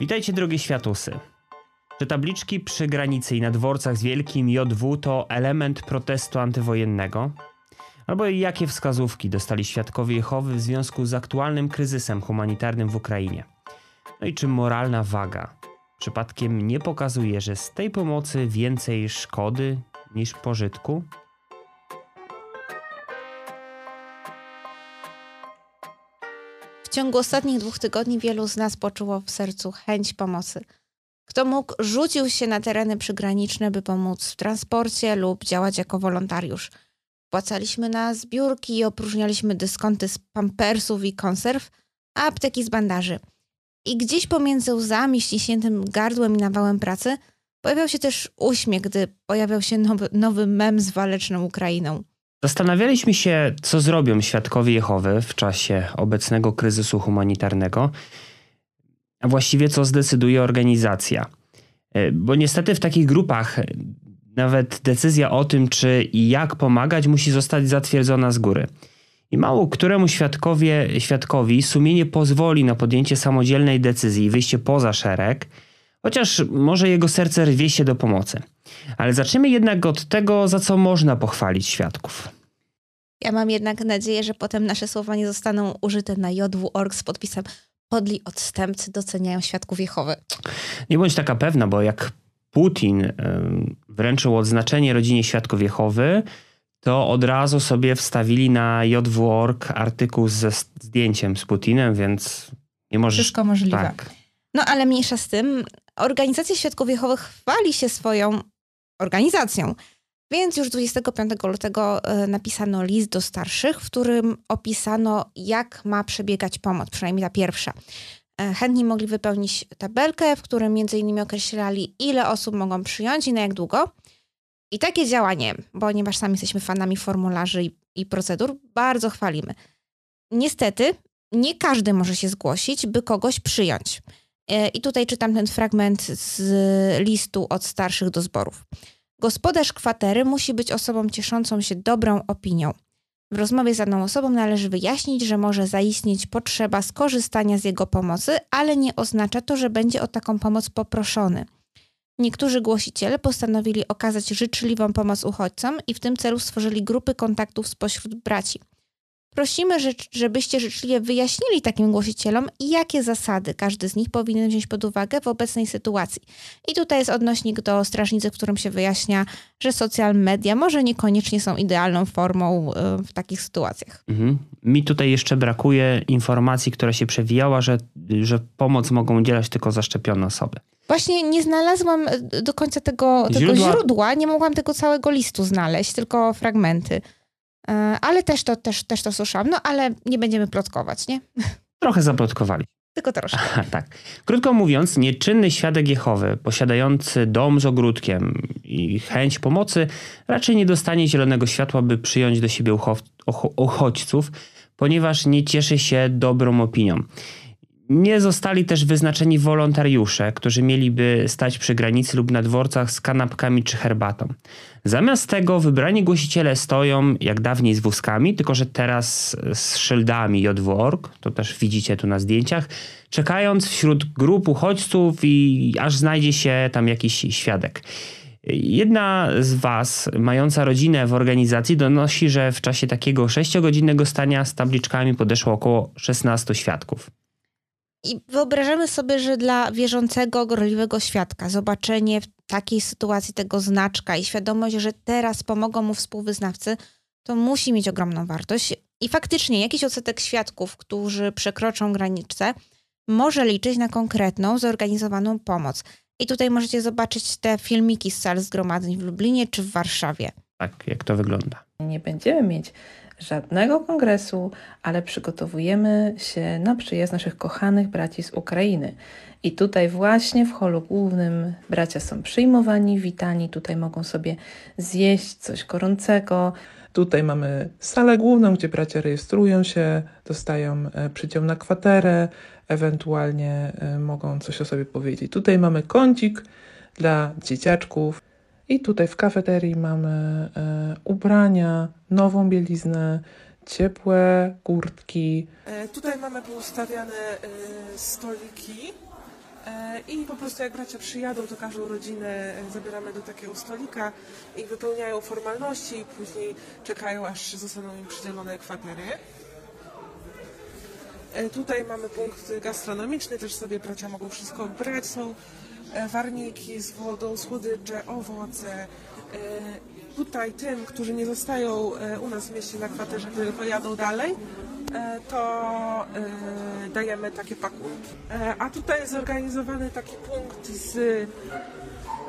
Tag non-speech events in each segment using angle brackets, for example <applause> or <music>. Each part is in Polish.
Witajcie drogie światusy. Czy tabliczki przy granicy i na dworcach z wielkim JW to element protestu antywojennego? Albo jakie wskazówki dostali świadkowie Jehowy w związku z aktualnym kryzysem humanitarnym w Ukrainie? No i czy moralna waga przypadkiem nie pokazuje, że z tej pomocy więcej szkody niż pożytku? Ciągu ostatnich dwóch tygodni wielu z nas poczuło w sercu chęć pomocy. Kto mógł, rzucił się na tereny przygraniczne, by pomóc w transporcie lub działać jako wolontariusz. Płacaliśmy na zbiórki i opróżnialiśmy dyskonty z pampersów i konserw, a apteki z bandaży. I gdzieś pomiędzy łzami, ściśniętym gardłem i nawałem pracy pojawiał się też uśmiech, gdy pojawiał się nowy, nowy mem z waleczną Ukrainą. Zastanawialiśmy się, co zrobią świadkowie Jehowy w czasie obecnego kryzysu humanitarnego, a właściwie co zdecyduje organizacja. E, Bo niestety w takich grupach nawet decyzja o tym, czy i jak pomagać, musi zostać zatwierdzona z góry. I mało któremu świadkowie, świadkowi sumienie pozwoli na podjęcie samodzielnej decyzji i wyjście poza szereg, chociaż może jego serce rwie się do pomocy. Ale zacznijmy jednak od tego, za co można pochwalić świadków. Ja mam jednak nadzieję, że potem nasze słowa nie zostaną użyte na jw.org z podpisem podli odstępcy doceniają świadków Jehowy. Nie bądź taka pewna, bo jak Putin wręczył odznaczenie rodzinie świadków Jehowy, to od razu sobie wstawili na jw.org artykuł ze zdjęciem z Putinem, więc nie możesz... Wszystko możliwe. Tak. No ale mniejsza z tym, organizacja Świadków Jehowy chwali się swoją organizacją. Więc już 25 lutego e, napisano list do starszych, w którym opisano, jak ma przebiegać pomoc, przynajmniej ta pierwsza. E, Chętni mogli wypełnić tabelkę, w którym innymi określali, ile osób mogą przyjąć i na jak długo. I takie działanie, ponieważ sami jesteśmy fanami formularzy i, i procedur, bardzo chwalimy. Niestety, nie każdy może się zgłosić, by kogoś przyjąć. E, I tutaj czytam ten fragment z listu od starszych do zborów. Gospodarz kwatery musi być osobą cieszącą się dobrą opinią. W rozmowie z daną osobą należy wyjaśnić, że może zaistnieć potrzeba skorzystania z jego pomocy, ale nie oznacza to, że będzie o taką pomoc poproszony. Niektórzy głosiciele postanowili okazać życzliwą pomoc uchodźcom i w tym celu stworzyli grupy kontaktów spośród braci. Prosimy, że- żebyście życzliwie wyjaśnili takim głosicielom, jakie zasady każdy z nich powinien wziąć pod uwagę w obecnej sytuacji. I tutaj jest odnośnik do strażnicy, w którym się wyjaśnia, że social media może niekoniecznie są idealną formą y, w takich sytuacjach. Mhm. Mi tutaj jeszcze brakuje informacji, która się przewijała, że, że pomoc mogą udzielać tylko zaszczepione osoby. Właśnie nie znalazłam y, do końca tego, tego Źródła- źródła. nie mogłam tego całego listu znaleźć, tylko fragmenty. Y, Ale też to, też, też to słyszałam. No ale nie będziemy plotkować, nie? <laughs> Trochę zaplotkowali. Tylko troszkę. Aha, tak. Krótko mówiąc, nieczynny świadek Jehowy, posiadający dom z ogródkiem i chęć pomocy, raczej nie dostanie zielonego światła, by przyjąć do siebie ucho- ucho- uchodźców, ponieważ nie cieszy się dobrą opinią. Nie zostali też wyznaczeni wolontariusze, którzy mieliby stać przy granicy lub na dworcach z kanapkami czy herbatą. Zamiast tego wybrani głosiciele stoją jak dawniej z wózkami, tylko że teraz z szyldami JW.org, to też widzicie tu na zdjęciach, czekając wśród grup uchodźców i aż znajdzie się tam jakiś świadek. Jedna z Was, mająca rodzinę w organizacji, donosi, że w czasie takiego 6-godzinnego stania z tabliczkami podeszło około 16 świadków. I wyobrażamy sobie, że dla wierzącego, gorliwego świadka zobaczenie w takiej sytuacji tego znaczka i świadomość, że teraz pomogą mu współwyznawcy, to musi mieć ogromną wartość. I faktycznie jakiś odsetek świadków, którzy przekroczą granicę, może liczyć na konkretną, zorganizowaną pomoc. I tutaj możecie zobaczyć te filmiki z sal zgromadzeń w Lublinie czy w Warszawie. Tak, jak to wygląda. Nie będziemy mieć żadnego kongresu, ale przygotowujemy się na przyjazd naszych kochanych braci z Ukrainy. I tutaj właśnie w holu głównym bracia są przyjmowani, witani, tutaj mogą sobie zjeść coś gorącego. Tutaj mamy salę główną, gdzie bracia rejestrują się, dostają e, przydział na kwaterę, ewentualnie e, mogą coś o sobie powiedzieć. Tutaj mamy kącik dla dzieciaczków i tutaj w kafeterii mamy e, ubrania, nową bieliznę, ciepłe kurtki. E, Tutaj mamy poustawiane e, stoliki I po prostu jak bracia przyjadą, to każdą rodzinę zabieramy do takiego stolika i wypełniają formalności i później czekają, aż zostaną im przydzielone kwatery. Tutaj mamy punkt gastronomiczny, też sobie bracia mogą wszystko brać. Są warniki z wodą, słodycze, owoce. E, Tutaj tym, którzy nie zostają e, u nas w mieście na kwaterze, tylko jadą dalej, e, to e, dajemy takie pakunki. E, A tutaj jest zorganizowany taki punkt z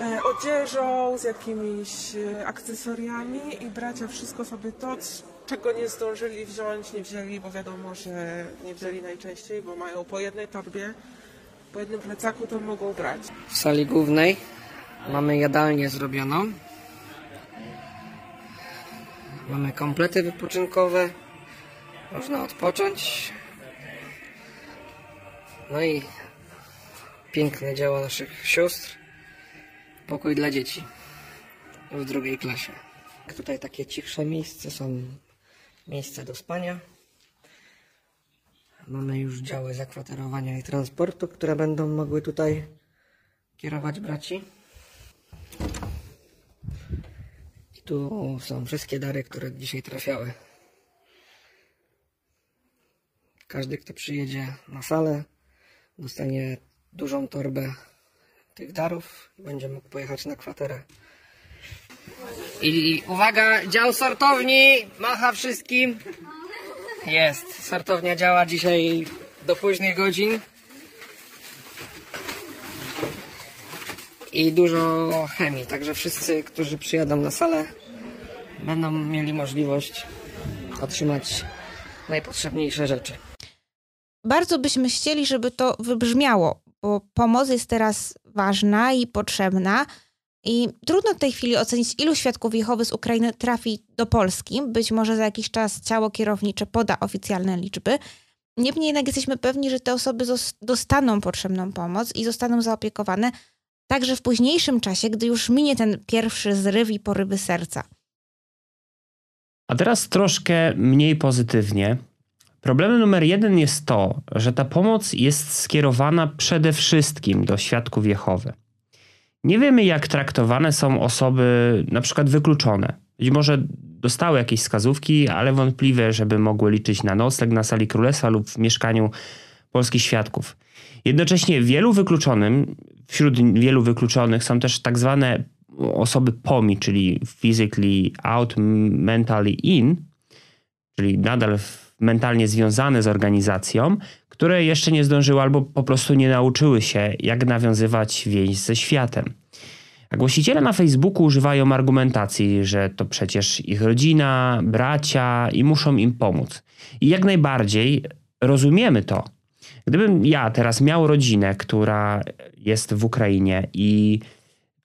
e, odzieżą, z jakimiś e, akcesoriami i bracia wszystko sobie to, czego nie zdążyli wziąć, nie wzięli, bo wiadomo, że nie wzięli najczęściej, bo mają po jednej torbie, po jednym plecaku to mogą brać. W sali głównej mamy jadalnię zrobioną. Mamy komplety wypoczynkowe. Można odpocząć. No i piękne dzieło naszych sióstr. Pokój dla dzieci w drugiej klasie. Tutaj takie cichsze miejsce są miejsca do spania. Mamy już działy zakwaterowania i transportu, które będą mogły tutaj kierować braci. I tu są wszystkie dary, które dzisiaj trafiały. Każdy, kto przyjedzie na salę, dostanie dużą torbę tych darów i będzie mógł pojechać na kwaterę. I uwaga, dział sortowni macha wszystkim. Jest, sortownia działa dzisiaj do późnych godzin. I dużo chemii, także wszyscy, którzy przyjadą na salę, będą mieli możliwość otrzymać najpotrzebniejsze rzeczy. Bardzo byśmy chcieli, żeby to wybrzmiało, bo pomoc jest teraz ważna i potrzebna. I trudno w tej chwili ocenić, ilu świadków Jehowy z Ukrainy trafi do Polski. Być może za jakiś czas ciało kierownicze poda oficjalne liczby. Niemniej jednak jesteśmy pewni, że te osoby dostaną potrzebną pomoc i zostaną zaopiekowane także w późniejszym czasie, gdy już minie ten pierwszy zryw i porywy serca. A teraz troszkę mniej pozytywnie. Problemem numer jeden jest to, że ta pomoc jest skierowana przede wszystkim do świadków Jehowy. Nie wiemy, jak traktowane są osoby na przykład wykluczone. Być może dostały jakieś wskazówki, ale wątpliwe, żeby mogły liczyć na nocleg na sali królestwa lub w mieszkaniu polskich świadków. Jednocześnie wielu wykluczonym, wśród wielu wykluczonych są też tak zwane osoby POMI, czyli physically out, mentally in, czyli nadal mentalnie związane z organizacją, które jeszcze nie zdążyły albo po prostu nie nauczyły się, jak nawiązywać więź ze światem. A głosiciele na Facebooku używają argumentacji, że to przecież ich rodzina, bracia i muszą im pomóc. I jak najbardziej rozumiemy to. Gdybym ja teraz miał rodzinę, która jest w Ukrainie i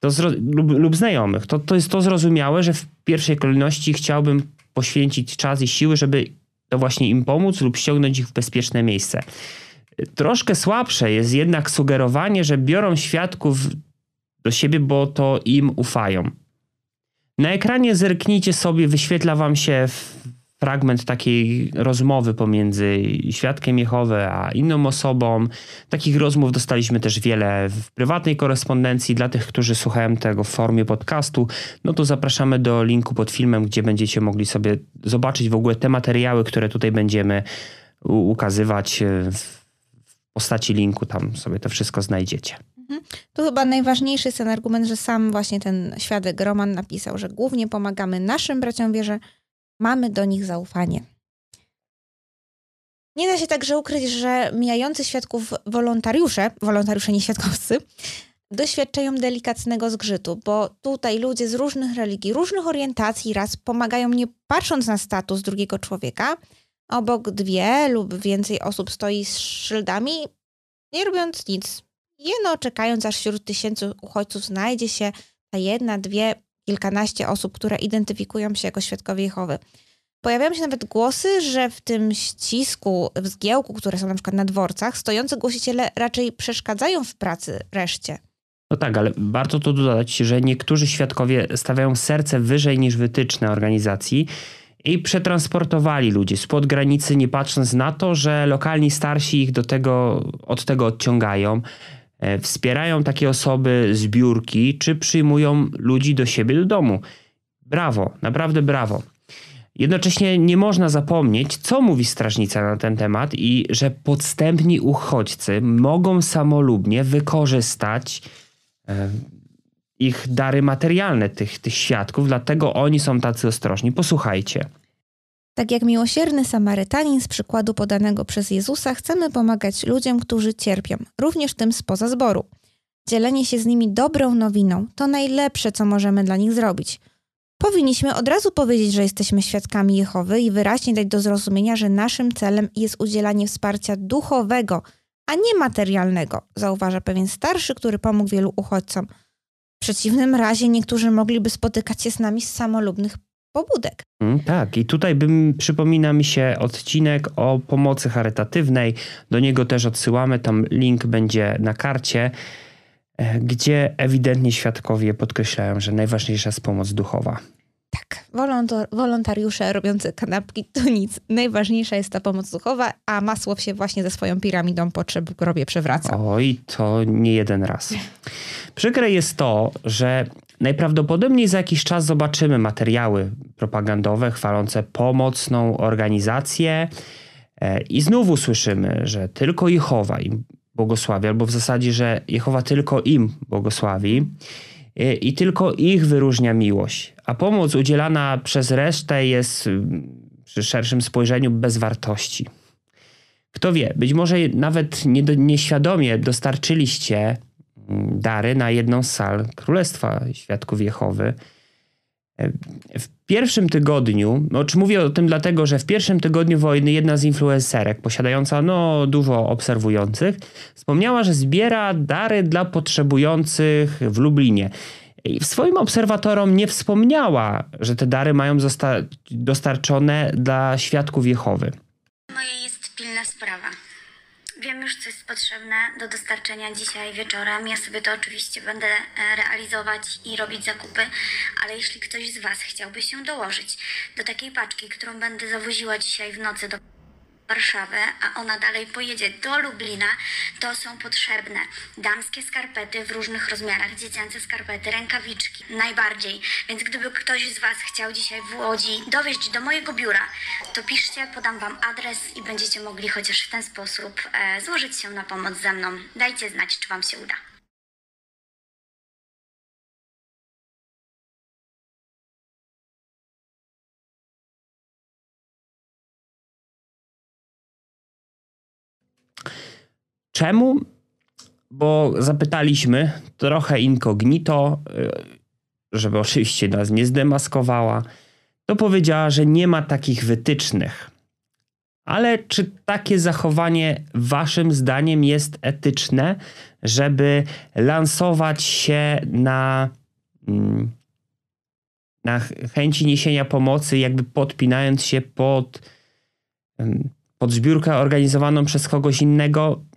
to lub, lub znajomych, to, to jest to zrozumiałe, że w pierwszej kolejności chciałbym poświęcić czas i siły, żeby to właśnie im pomóc lub ściągnąć ich w bezpieczne miejsce. Troszkę słabsze jest jednak sugerowanie, że biorą świadków do siebie, bo to im ufają. Na ekranie zerknijcie sobie, wyświetla wam się fragment takiej rozmowy pomiędzy świadkiem Jehowy a inną osobą. Takich rozmów dostaliśmy też wiele w prywatnej korespondencji. Dla tych, którzy słuchają tego w formie podcastu, no to zapraszamy do linku pod filmem, gdzie będziecie mogli sobie zobaczyć w ogóle te materiały, które tutaj będziemy ukazywać w postaci linku. Tam sobie to wszystko znajdziecie. Tu chyba najważniejszy jest ten argument, że sam właśnie ten świadek Roman napisał, że głównie pomagamy naszym braciom wierze, mamy do nich zaufanie. Nie da się także ukryć, że mijający świadków wolontariusze, wolontariusze nie świadkowcy, doświadczają delikatnego zgrzytu, bo tutaj ludzie z różnych religii, różnych orientacji raz pomagają nie patrząc na status drugiego człowieka. Obok dwie lub więcej osób stoi z szyldami, nie robiąc nic. Jeno czekając, aż wśród tysięcy uchodźców znajdzie się ta jedna, dwie, kilkanaście osób, które identyfikują się jako świadkowie Jehowy. Pojawiają się nawet głosy, że w tym ścisku, w zgiełku, które są na przykład na dworcach, stojący głosiciele raczej przeszkadzają w pracy reszcie. No tak, ale warto tu dodać, że niektórzy świadkowie stawiają serce wyżej niż wytyczne organizacji i przetransportowali ludzi spod granicy, nie patrząc na to, że lokalni starsi ich do tego, od tego odciągają. E, wspierają takie osoby zbiórki, czy przyjmują ludzi do siebie do domu. Brawo, naprawdę brawo. Jednocześnie nie można zapomnieć, co mówi strażnica na ten temat i że podstępni uchodźcy mogą samolubnie wykorzystać e, ich dary materialne, tych, tych świadków, dlatego oni są tacy ostrożni. Posłuchajcie. Tak jak miłosierny Samarytanin z przykładu podanego przez Jezusa, chcemy pomagać ludziom, którzy cierpią, również tym spoza zboru. Dzielenie się z nimi dobrą nowiną to najlepsze, co możemy dla nich zrobić. Powinniśmy od razu powiedzieć, że jesteśmy świadkami Jehowy i wyraźnie dać do zrozumienia, że naszym celem jest udzielanie wsparcia duchowego, a nie materialnego, zauważa pewien starszy, który pomógł wielu uchodźcom. W przeciwnym razie niektórzy mogliby spotykać się z nami z samolubnych pobudek. Mm, tak, i tutaj bym, przypomina mi się odcinek o pomocy charytatywnej. Do niego też odsyłamy, tam link będzie na karcie, e, gdzie ewidentnie świadkowie podkreślają, że najważniejsza jest pomoc duchowa. Tak, wolontariusze robiące kanapki to nic. Najważniejsza jest ta pomoc duchowa, a Masłow się właśnie ze swoją piramidą potrzeb grobie przewraca. Oj, to nie jeden raz. Przykre jest to, że Najprawdopodobniej za jakiś czas zobaczymy materiały propagandowe chwalące pomocną organizację e, i znowu słyszymy, że tylko Jehowa im błogosławi, albo w zasadzie, że Jehowa tylko im błogosławi e, i tylko ich wyróżnia miłość, a pomoc udzielana przez resztę jest przy szerszym spojrzeniu bez wartości. Kto wie, być może nawet nieświadomie dostarczyliście dary na jedną z sal Królestwa Świadków Jehowy. W pierwszym tygodniu, no, czy mówię o tym dlatego, że w pierwszym tygodniu wojny jedna z influencerek, posiadająca no, dużo obserwujących, wspomniała, że zbiera dary dla potrzebujących w Lublinie. I swoim obserwatorom nie wspomniała, że te dary mają zostać dostarczone dla świadków Jehowy. Moje jest pilna sprawa. Wiem już, co jest potrzebne do dostarczenia dzisiaj wieczorem. Ja sobie to oczywiście będę e, realizować i robić zakupy, ale jeśli ktoś z Was chciałby się dołożyć do takiej paczki, którą będę zawoziła dzisiaj w nocy do Warszawę, a ona dalej pojedzie do Lublina, to są potrzebne damskie skarpety w różnych rozmiarach, dziecięce skarpety, rękawiczki, najbardziej. Więc gdyby ktoś z Was chciał dzisiaj w Łodzi dowieźć do mojego biura, to piszcie, podam Wam adres i będziecie mogli chociaż w ten sposób e, złożyć się na pomoc ze mną. Dajcie znać, czy Wam się uda. Czemu? Bo zapytaliśmy trochę incognito, y, żeby oczywiście nas nie zdemaskowała, to powiedziała, że nie ma takich wytycznych. Ale czy takie zachowanie waszym zdaniem jest etyczne, żeby lansować się na, mm, na chęci niesienia pomocy, jakby podpinając się pod, pod zbiórkę organizowaną przez kogoś innego?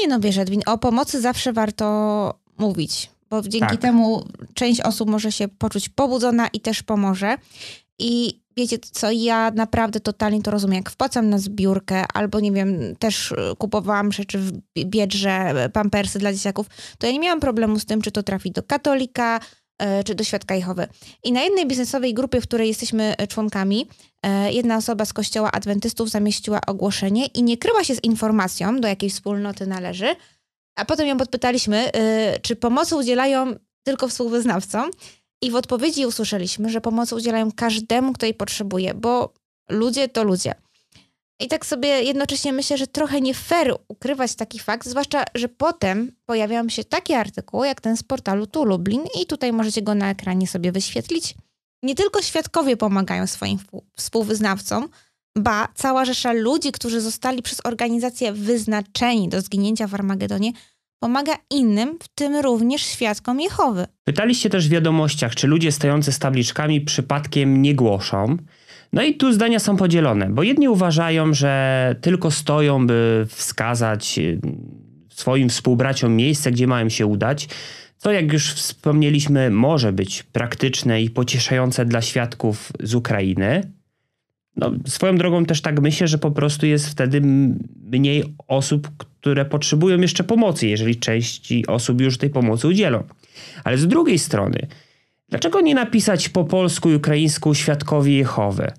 Nie no, wiesz, Edwin, o pomocy zawsze warto mówić, bo dzięki Tak. temu część osób może się poczuć pobudzona i też pomoże. I wiecie co, ja naprawdę totalnie to rozumiem. Jak wpłacam na zbiórkę, albo nie wiem, też y, kupowałam rzeczy w Biedrze, pampersy dla dzieciaków, to ja nie miałam problemu z tym, czy to trafi do katolika, czy do Świadka Jehowy. I na jednej biznesowej grupie, w której jesteśmy y, członkami, y, jedna osoba z kościoła adwentystów zamieściła ogłoszenie i nie kryła się z informacją, do jakiej wspólnoty należy, a potem ją podpytaliśmy, czy pomocy udzielają tylko współwyznawcom. I w odpowiedzi usłyszeliśmy, że pomocy udzielają każdemu, kto jej potrzebuje, bo ludzie to ludzie. I tak sobie jednocześnie myślę, że trochę nie fair ukrywać taki fakt, zwłaszcza, że potem pojawiają się takie artykuły, jak ten z portalu Tu Lublin i tutaj możecie go na ekranie sobie wyświetlić. Nie tylko świadkowie pomagają swoim współ- współwyznawcom, ba, cała rzesza ludzi, którzy zostali przez organizację wyznaczeni do zginięcia w Armagedonie, pomaga innym, w tym również świadkom Jehowy. Pytaliście też w wiadomościach, czy ludzie stojący z tabliczkami przypadkiem nie głoszą. No i tu zdania są podzielone, bo jedni uważają, że tylko stoją, by wskazać y, swoim współbraciom miejsce, gdzie mają się udać, co jak już wspomnieliśmy, może być praktyczne i pocieszające dla świadków z Ukrainy. no, swoją drogą też tak myślę, że po prostu jest wtedy mniej osób, które potrzebują jeszcze pomocy, jeżeli części osób już tej pomocy udzielą. Ale z drugiej strony, dlaczego nie napisać po polsku i ukraińsku świadkowie Jehowy?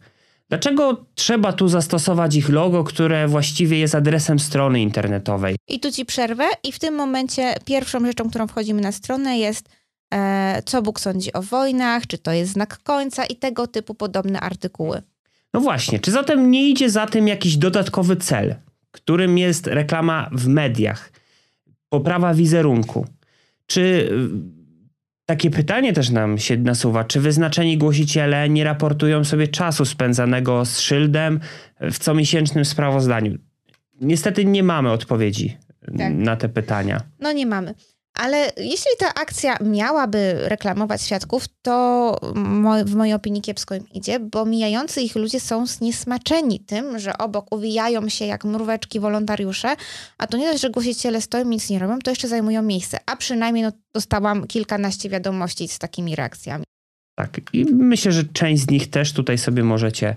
Dlaczego trzeba tu zastosować ich logo, które właściwie jest adresem strony internetowej? I tu ci przerwę i w tym momencie pierwszą rzeczą, którą wchodzimy na stronę jest e, co Bóg sądzi o wojnach, czy to jest znak końca i tego typu podobne artykuły. No właśnie, czy zatem nie idzie za tym jakiś dodatkowy cel, którym jest reklama w mediach, poprawa wizerunku? Czy takie pytanie też nam się nasuwa, czy wyznaczeni głosiciele nie raportują sobie czasu spędzanego z szyldem w comiesięcznym sprawozdaniu? Niestety nie mamy odpowiedzi tak. na te pytania. No nie mamy. Ale jeśli ta akcja miałaby reklamować świadków, to w mojej opinii kiepsko im idzie, bo mijający ich ludzie są zniesmaczeni tym, że obok uwijają się jak mróweczki wolontariusze, a to nie dość, że głosiciele stoją nic nie robią, to jeszcze zajmują miejsce. A przynajmniej no, dostałam kilkanaście wiadomości z takimi reakcjami. Tak, i myślę, że część z nich też tutaj sobie możecie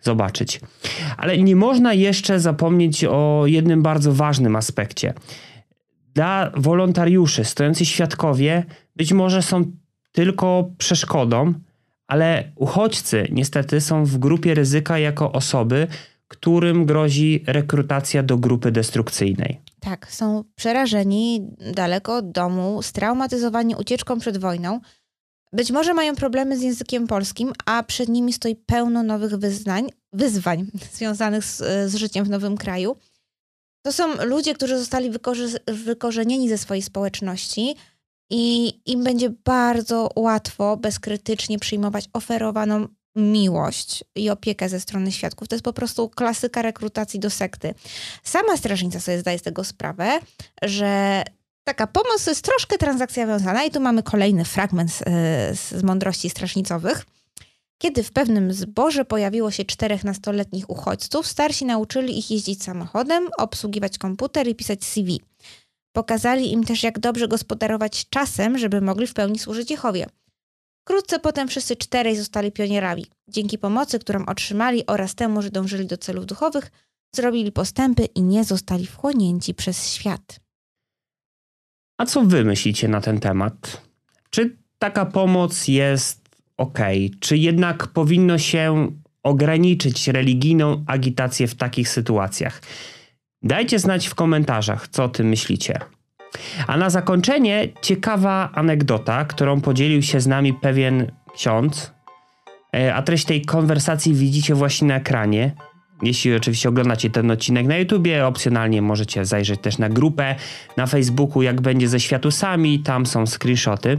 zobaczyć. Ale nie można jeszcze zapomnieć o jednym bardzo ważnym aspekcie – dla wolontariuszy stojący świadkowie być może są tylko przeszkodą, ale uchodźcy niestety są w grupie ryzyka jako osoby, którym grozi rekrutacja do grupy destrukcyjnej. Tak, są przerażeni daleko od domu, straumatyzowani ucieczką przed wojną. Być może mają problemy z językiem polskim, a przed nimi stoi pełno nowych wyznań, wyzwań <laughs> związanych z, z życiem w nowym kraju. To są ludzie, którzy zostali wykorzenieni ze swojej społeczności i im będzie bardzo łatwo bezkrytycznie przyjmować oferowaną miłość i opiekę ze strony świadków. To jest po prostu klasyka rekrutacji do sekty. Sama strażnica sobie zdaje z tego sprawę, że taka pomoc jest troszkę transakcja wiązana i tu mamy kolejny fragment z, z mądrości strażnicowych. Kiedy w pewnym zborze pojawiło się czterech nastoletnich uchodźców, starsi nauczyli ich jeździć samochodem, obsługiwać komputer i pisać CV. Pokazali im też, jak dobrze gospodarować czasem, żeby mogli w pełni służyć Jehowie. Wkrótce potem wszyscy czterej zostali pionierami. Dzięki pomocy, którą otrzymali oraz temu, że dążyli do celów duchowych, zrobili postępy i nie zostali wchłonięci przez świat. A co wy myślicie na ten temat? Czy taka pomoc jest ok, czy jednak powinno się ograniczyć religijną agitację w takich sytuacjach? Dajcie znać w komentarzach, co o tym myślicie. A na zakończenie ciekawa anegdota, którą podzielił się z nami pewien ksiądz. E, a treść tej konwersacji widzicie właśnie na ekranie. Jeśli oczywiście oglądacie ten odcinek na YouTubie, opcjonalnie możecie zajrzeć też na grupę na Facebooku, jak będzie ze światusami, tam są screenshoty.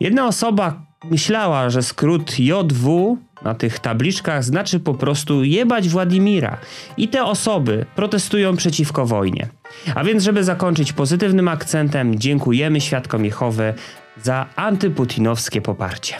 Jedna osoba myślała, że skrót JW na tych tabliczkach znaczy po prostu jebać Władimira i te osoby protestują przeciwko wojnie. A więc, żeby zakończyć pozytywnym akcentem, dziękujemy świadkom Jehowy za antyputinowskie poparcie.